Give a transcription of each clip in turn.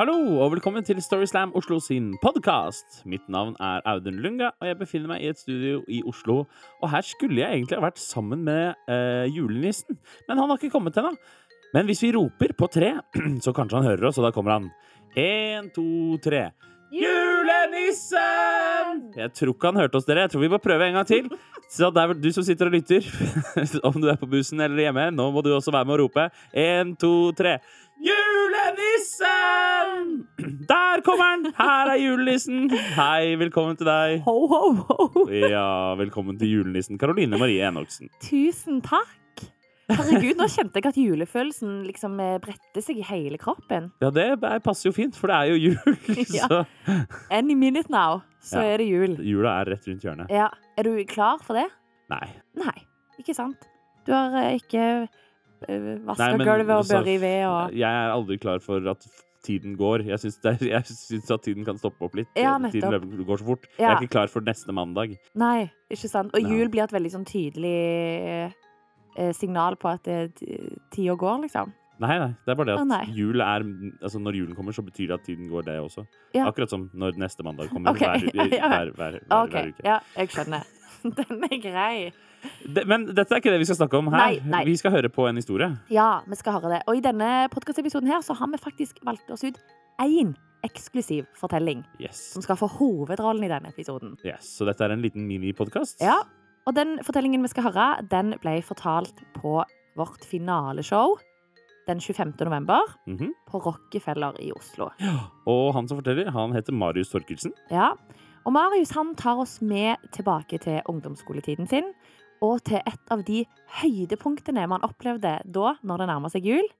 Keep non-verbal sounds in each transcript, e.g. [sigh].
Hallo og velkommen til Storyslam Oslo sin podkast. Mitt navn er Audun Lunga, og jeg befinner meg i et studio i Oslo. Og her skulle jeg egentlig ha vært sammen med eh, julenissen, men han har ikke kommet ennå. Men hvis vi roper på tre, [clears throat] så kanskje han hører oss, og da kommer han. Én, to, tre. Julenissen! Jeg tror ikke han hørte oss, dere. Jeg tror vi må prøve en gang til. [laughs] Så der, du som sitter og lytter, [laughs] om du er på bussen eller hjemme, nå må du også være med og rope. Én, to, tre. Julenissen! Der kommer han! Her er julenissen. Hei, velkommen til deg. Ho, ho, ho. Ja, velkommen til julenissen. Karoline Marie Enoksen. Tusen takk. Herregud, nå kjente jeg at julefølelsen liksom eh, bredte seg i hele kroppen. Ja, det er- passer jo fint, for det er jo jul. [laughs] Ja. Any minute now, så Ja. er det jul. jula er rett rundt hjørnet. Ja. Er du klar for det? Nei. Nei, ikke sant? Du har eh, ikke vaska Nei, gulvet og bør i ved og Jeg er aldri klar for at tiden går. Jeg syns, er, jeg syns at tiden kan stoppe opp litt. Ja, tiden går så fort. Jeg er ikke klar for neste mandag. Nei, ikke sant? Og jul blir et veldig sånn tydelig eh, signal på at eh, ti- tida går, liksom. Nei, nei. Det er bare det at oh, jul er Altså, når julen kommer, så betyr det at tiden går, det også. Ja. Akkurat som når neste mandag kommer. Ok, Hver, [laughs] ja, ja. hver, hver, hver, okay. uke. ja, jeg skjønner. [laughs] Den er grei. De, men dette er ikke det vi skal snakke om her. Nei, nei. Vi skal høre på en historie. Ja, vi skal høre det. Og i denne podkastepisoden her så har vi faktisk valgt oss ut én eksklusiv fortelling Yes. som skal få hovedrollen i denne episoden. yes. Så dette er en liten minipodkast? Ja, og den fortellingen vi skal høre, den ble fortalt på vårt finaleshow den 25. november Mhm. på Rockefeller i Oslo. Og han som forteller, han heter Marius Torkelsen. Ja, og Marius han tar oss med tilbake til ungdomsskoletiden sin, og til et av de høydepunktene man opplevde da, når det nærmer seg jul,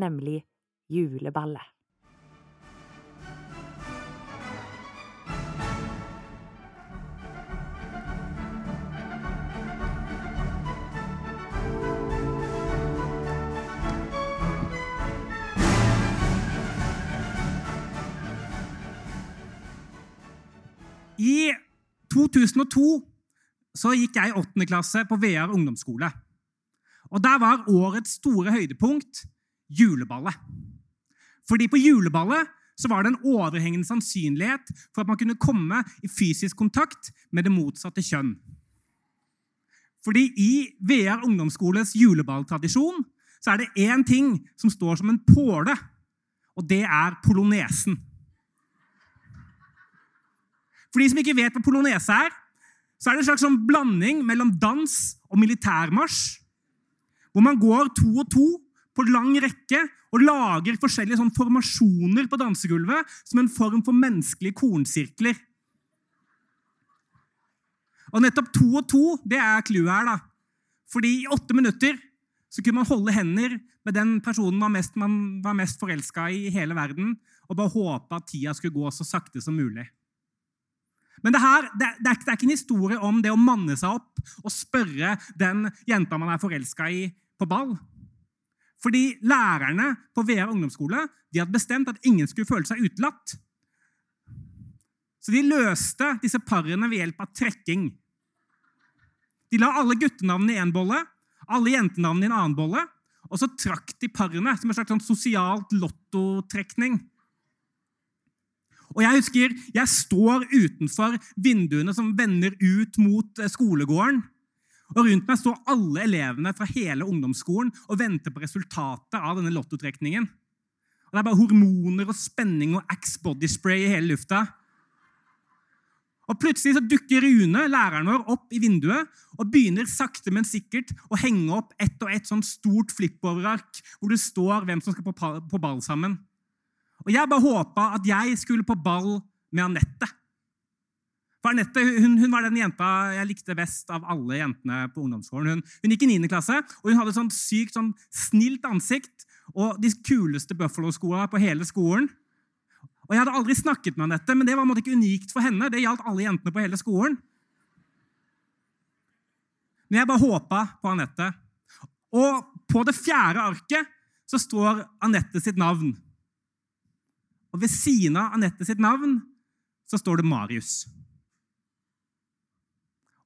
nemlig juleballet. I 2002 så gikk jeg i 8. klasse på VR ungdomsskole. Og der var årets store høydepunkt juleballet. Fordi på juleballet så var det en overhengende sannsynlighet for at man kunne komme i fysisk kontakt med det motsatte kjønn. Fordi i VR ungdomsskoles juleballtradisjon så er det én ting som står som en påle, og det er polonesen. For de som ikke vet hva polonese er, så er det en slags sånn blanding mellom dans og militærmarsj. Hvor man går to og to på lang rekke og lager forskjellige sånn formasjoner på dansegulvet som en form for menneskelige kornsirkler. Og nettopp to og to, det er clouet her, da. Fordi i åtte minutter så kunne man holde hender med den personen man, mest, man var mest forelska i i hele verden, og bare håpe at tida skulle gå så sakte som mulig. Men det, her, det, det, er, det er ikke en historie om det å manne seg opp og spørre den jenta man er forelska i, på ball. Fordi lærerne på VR ungdomsskole de hadde bestemt at ingen skulle føle seg utelatt. Så de løste disse parene ved hjelp av trekking. De la alle guttenavnene i én bolle, alle jentenavnene i en annen bolle, og så trakk de parene som en slags sånn sosialt lottotrekning. Og Jeg husker jeg står utenfor vinduene som vender ut mot eh, skolegården. Og Rundt meg står alle elevene fra hele ungdomsskolen og venter på resultatet av denne lottotrekningen. Og Det er bare hormoner og spenning og Axe body spray i hele lufta. Og Plutselig så dukker Rune, læreren vår, opp i vinduet og begynner sakte, men sikkert å henge opp ett og ett sånn stort flippoverark hvor det står hvem som skal på ball sammen. Og Jeg bare håpa at jeg skulle på ball med Anette. For Anette hun, hun var den jenta jeg likte best av alle jentene på ungdomsskolen. Hun, hun gikk i 9. klasse, og hun hadde et sånn sykt sånn snilt ansikt og de kuleste Buffalo-skoa på hele skolen. Og Jeg hadde aldri snakket med Anette, men det var en måte ikke unikt for henne. Det gjaldt alle jentene på hele skolen. Men jeg bare håpa på Anette. Og på det fjerde arket så står Anette sitt navn. Og ved siden av Anette sitt navn så står det Marius.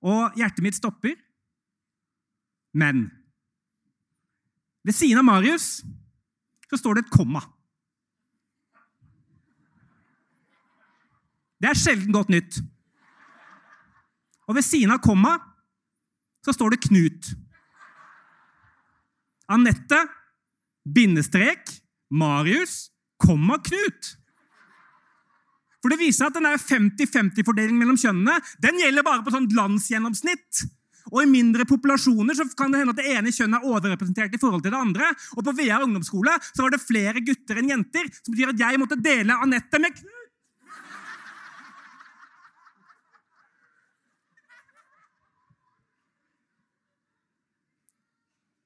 Og hjertet mitt stopper. Men ved siden av Marius så står det et komma. Det er sjelden godt nytt. Og ved siden av komma så står det Knut. Anette, bindestrek, Marius, komma Knut. For det viser at den 50-50-fordelingen mellom kjønnene den gjelder bare på sånn landsgjennomsnitt. Og I mindre populasjoner så kan det hende at det ene kjønnet er overrepresentert i forhold til det andre. Og på VR ungdomsskole så var det flere gutter enn jenter, som betyr at jeg måtte dele Anette med Knut.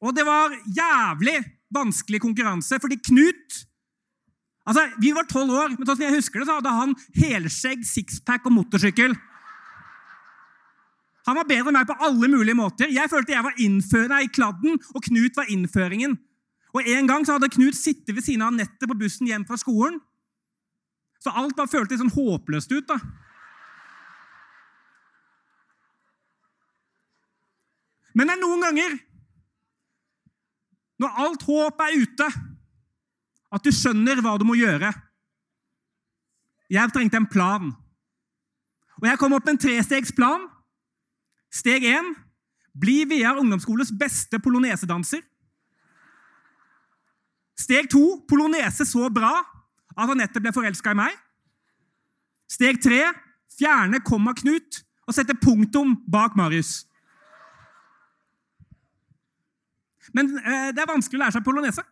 Og det var jævlig vanskelig konkurranse, fordi Knut Altså, Vi var tolv år, men sånn jeg husker det, så hadde han helskjegg, sixpack og motorsykkel. Han var bedre enn meg på alle mulige måter. Jeg følte jeg var innførende i kladden, og Knut var innføringen. Og En gang så hadde Knut sittet ved siden av nettet på bussen hjem fra skolen. Så alt bare føltes sånn håpløst ut. da. Men det er noen ganger når alt håp er ute, at du skjønner hva du må gjøre. Jeg trengte en plan. Og jeg kom opp med en trestegsplan. Steg én bli VR ungdomsskoles beste polonesedanser. Steg to polonese så bra at Anette ble forelska i meg. Steg tre fjerne komma Knut og sette punktum bak Marius. Men eh, det er vanskelig å lære seg polonese.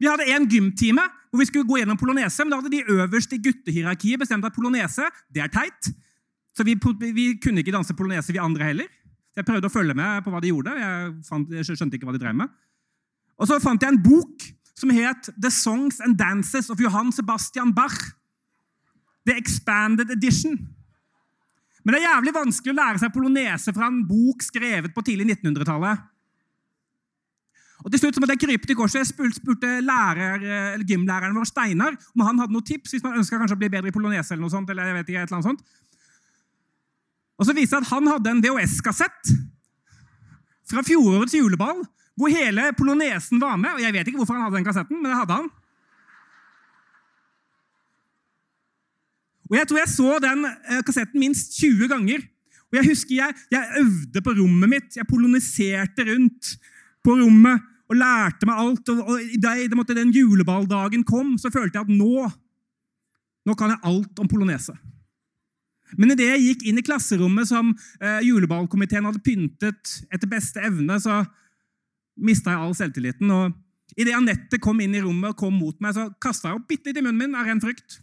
Vi hadde en gymtime hvor vi skulle gå gjennom polonese, men da hadde de øverst i guttehierarkiet bestemt at polonese det er teit. Så vi, vi, kunne ikke danse polonese, vi andre heller. Jeg prøvde å følge med på hva de gjorde. Jeg, fant, jeg skjønte ikke hva de drev med. Og så fant jeg en bok som het The Songs and Dances of Johan Sebastian Bach. The Expanded Edition. Men det er jævlig vanskelig å lære seg polonese fra en bok skrevet på tidlig 1900-tallet. Og til slutt så måtte jeg krype til korset. Jeg spurte lærer, gymlæreren vår Steinar om han hadde noen tips hvis man ønska å bli bedre i polonese. eller noe sånt, eller jeg vet ikke, et eller annet sånt. Og så viste det at han hadde en VHS-kassett fra fjorårets juleball hvor hele polonesen var med. Og Jeg vet ikke hvorfor han hadde den kassetten, men det hadde han. Og Jeg tror jeg så den eh, kassetten minst 20 ganger. Og Jeg husker jeg, jeg øvde på rommet mitt. Jeg poloniserte rundt på rommet og lærte meg alt. Og, og da den juleballdagen kom, så følte jeg at nå, nå kan jeg alt om polonese. Men idet jeg gikk inn i klasserommet som eh, juleballkomiteen hadde pyntet etter beste evne, så mista jeg all selvtilliten. og Idet Anette kom inn i rommet og kom mot meg, så kasta jeg opp bitte litt i munnen min av ren frykt.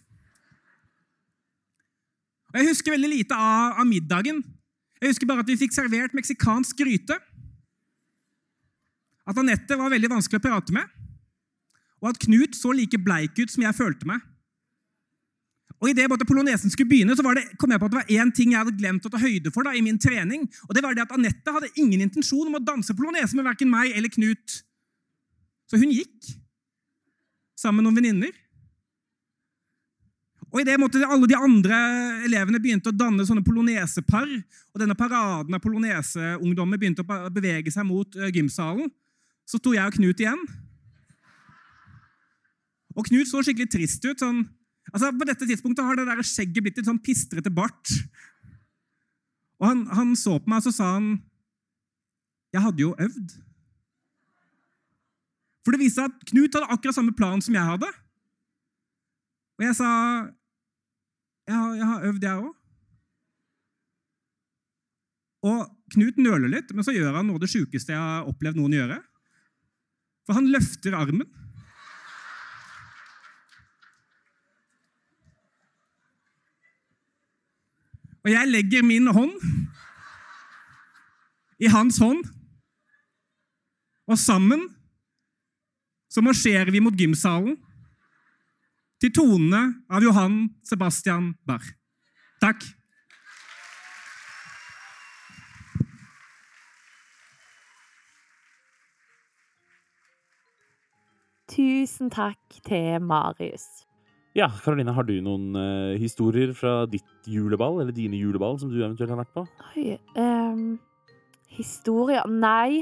Og Jeg husker veldig lite av, av middagen. Jeg husker bare at vi fikk servert meksikansk gryte at Anette var veldig vanskelig å prate med, og at Knut så like bleik ut som jeg følte meg. Og Idet polonesen skulle begynne, så det, kom jeg på at det var én ting jeg hadde glemt å ta høyde for da, i min trening. og det var det at Anette hadde ingen intensjon om å danse polonese med verken meg eller Knut. Så hun gikk sammen med noen venninner. Og Idet alle de andre elevene begynte å danne sånne polonesepar, og denne paraden av poloneseungdommer begynte å bevege seg mot eh, gymsalen, så sto jeg og Knut igjen. Og Knut så skikkelig trist ut. sånn, altså På dette tidspunktet har det der skjegget blitt litt sånn pistrete bart. Og han, han så på meg, og så sa han Jeg hadde jo øvd. For det viste seg at Knut hadde akkurat samme plan som jeg hadde. Og jeg sa Jeg jeg har øvd, jeg òg. Og Knut nøler litt, men så gjør han noe av det sjukeste jeg har opplevd noen gjøre. For han løfter armen. Og jeg legger min hånd i hans hånd, og sammen så marsjerer vi mot gymsalen til tonene av Johan Sebastian Barr. Takk. Tusen takk til Marius. Ja, Karoline, har du noen uh, historier fra ditt juleball, eller dine juleball, som du eventuelt har vært på? Oi, um, historier Nei.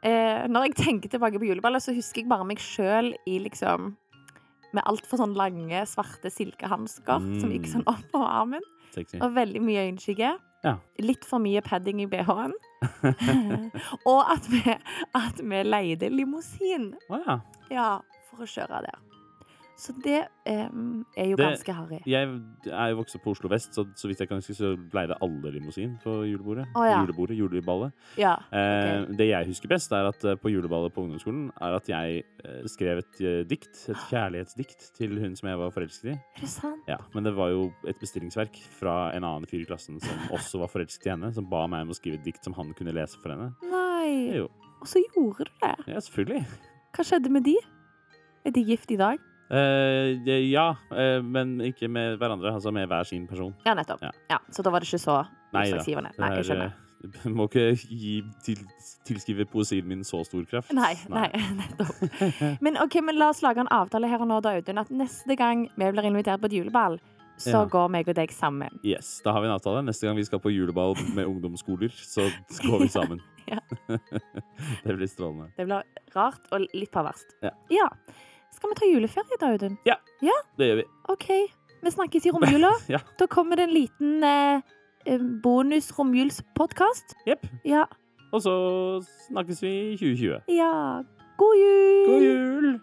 Uh, når jeg tenker tilbake på juleballet, så husker jeg bare meg sjøl i liksom med altfor sånn lange, svarte silkehansker som gikk Mm. sånn opp på armen. Sexy. Og veldig mye øyenskygge. Ja. Litt for mye padding i BH-en. [laughs] og at vi, at vi leide limousin Å ja. ja, for å kjøre der. Så det eh, er jo Det- ganske harry. Jeg er jo vokst opp på Oslo vest, så, så vidt jeg kan huske, så leide alle limousin på julebordet. Oh, ja. Julebordet, juleballet. Ja, Eh, ok. Det jeg husker best, er at eh, på juleballet på ungdomsskolen, er at jeg eh, skrev et eh, dikt, et kjærlighetsdikt, til hun som jeg var forelsket i. Er det sant? Ja, Men det var jo et bestillingsverk fra en annen fyr i klassen som [laughs] også var forelsket i henne, som ba meg om å skrive et dikt som han kunne lese for henne. Nei. Jo, Og så gjorde du det. ja, selvfølgelig. Hva skjedde med de? Er de gift i dag? Eh, det- ja, uh, men ikke med hverandre, altså med hver sin person. Ja, nettopp. Ja. Ja, så da var det ikke så Nei utslagsgivende. Nei, jeg er, skjønner. Jeg [laughs] Må ikke gi, til, tilskrive poesien min så stor kraft. Nei, nei, [laughs] nettopp. Men ok, men la oss lage en avtale her og nå, da, Audun. At neste gang vi blir invitert på et juleball, så Ja. går meg og deg sammen. Yes, da har vi en avtale. Neste gang vi skal på juleball med ungdomsskoler, så går vi sammen. [laughs] Ja. det blir strålende. Det blir rart og litt perverst. Ja. Skal vi ta juleferie da, Audun? Ja, Det gjør vi. OK. Vi snakkes i romjula. [laughs] Ja. Da kommer det en liten eh, eh, bonus-romjulspodkast. Jepp. Ja. Og så snakkes vi i 2020. ja. God jul! God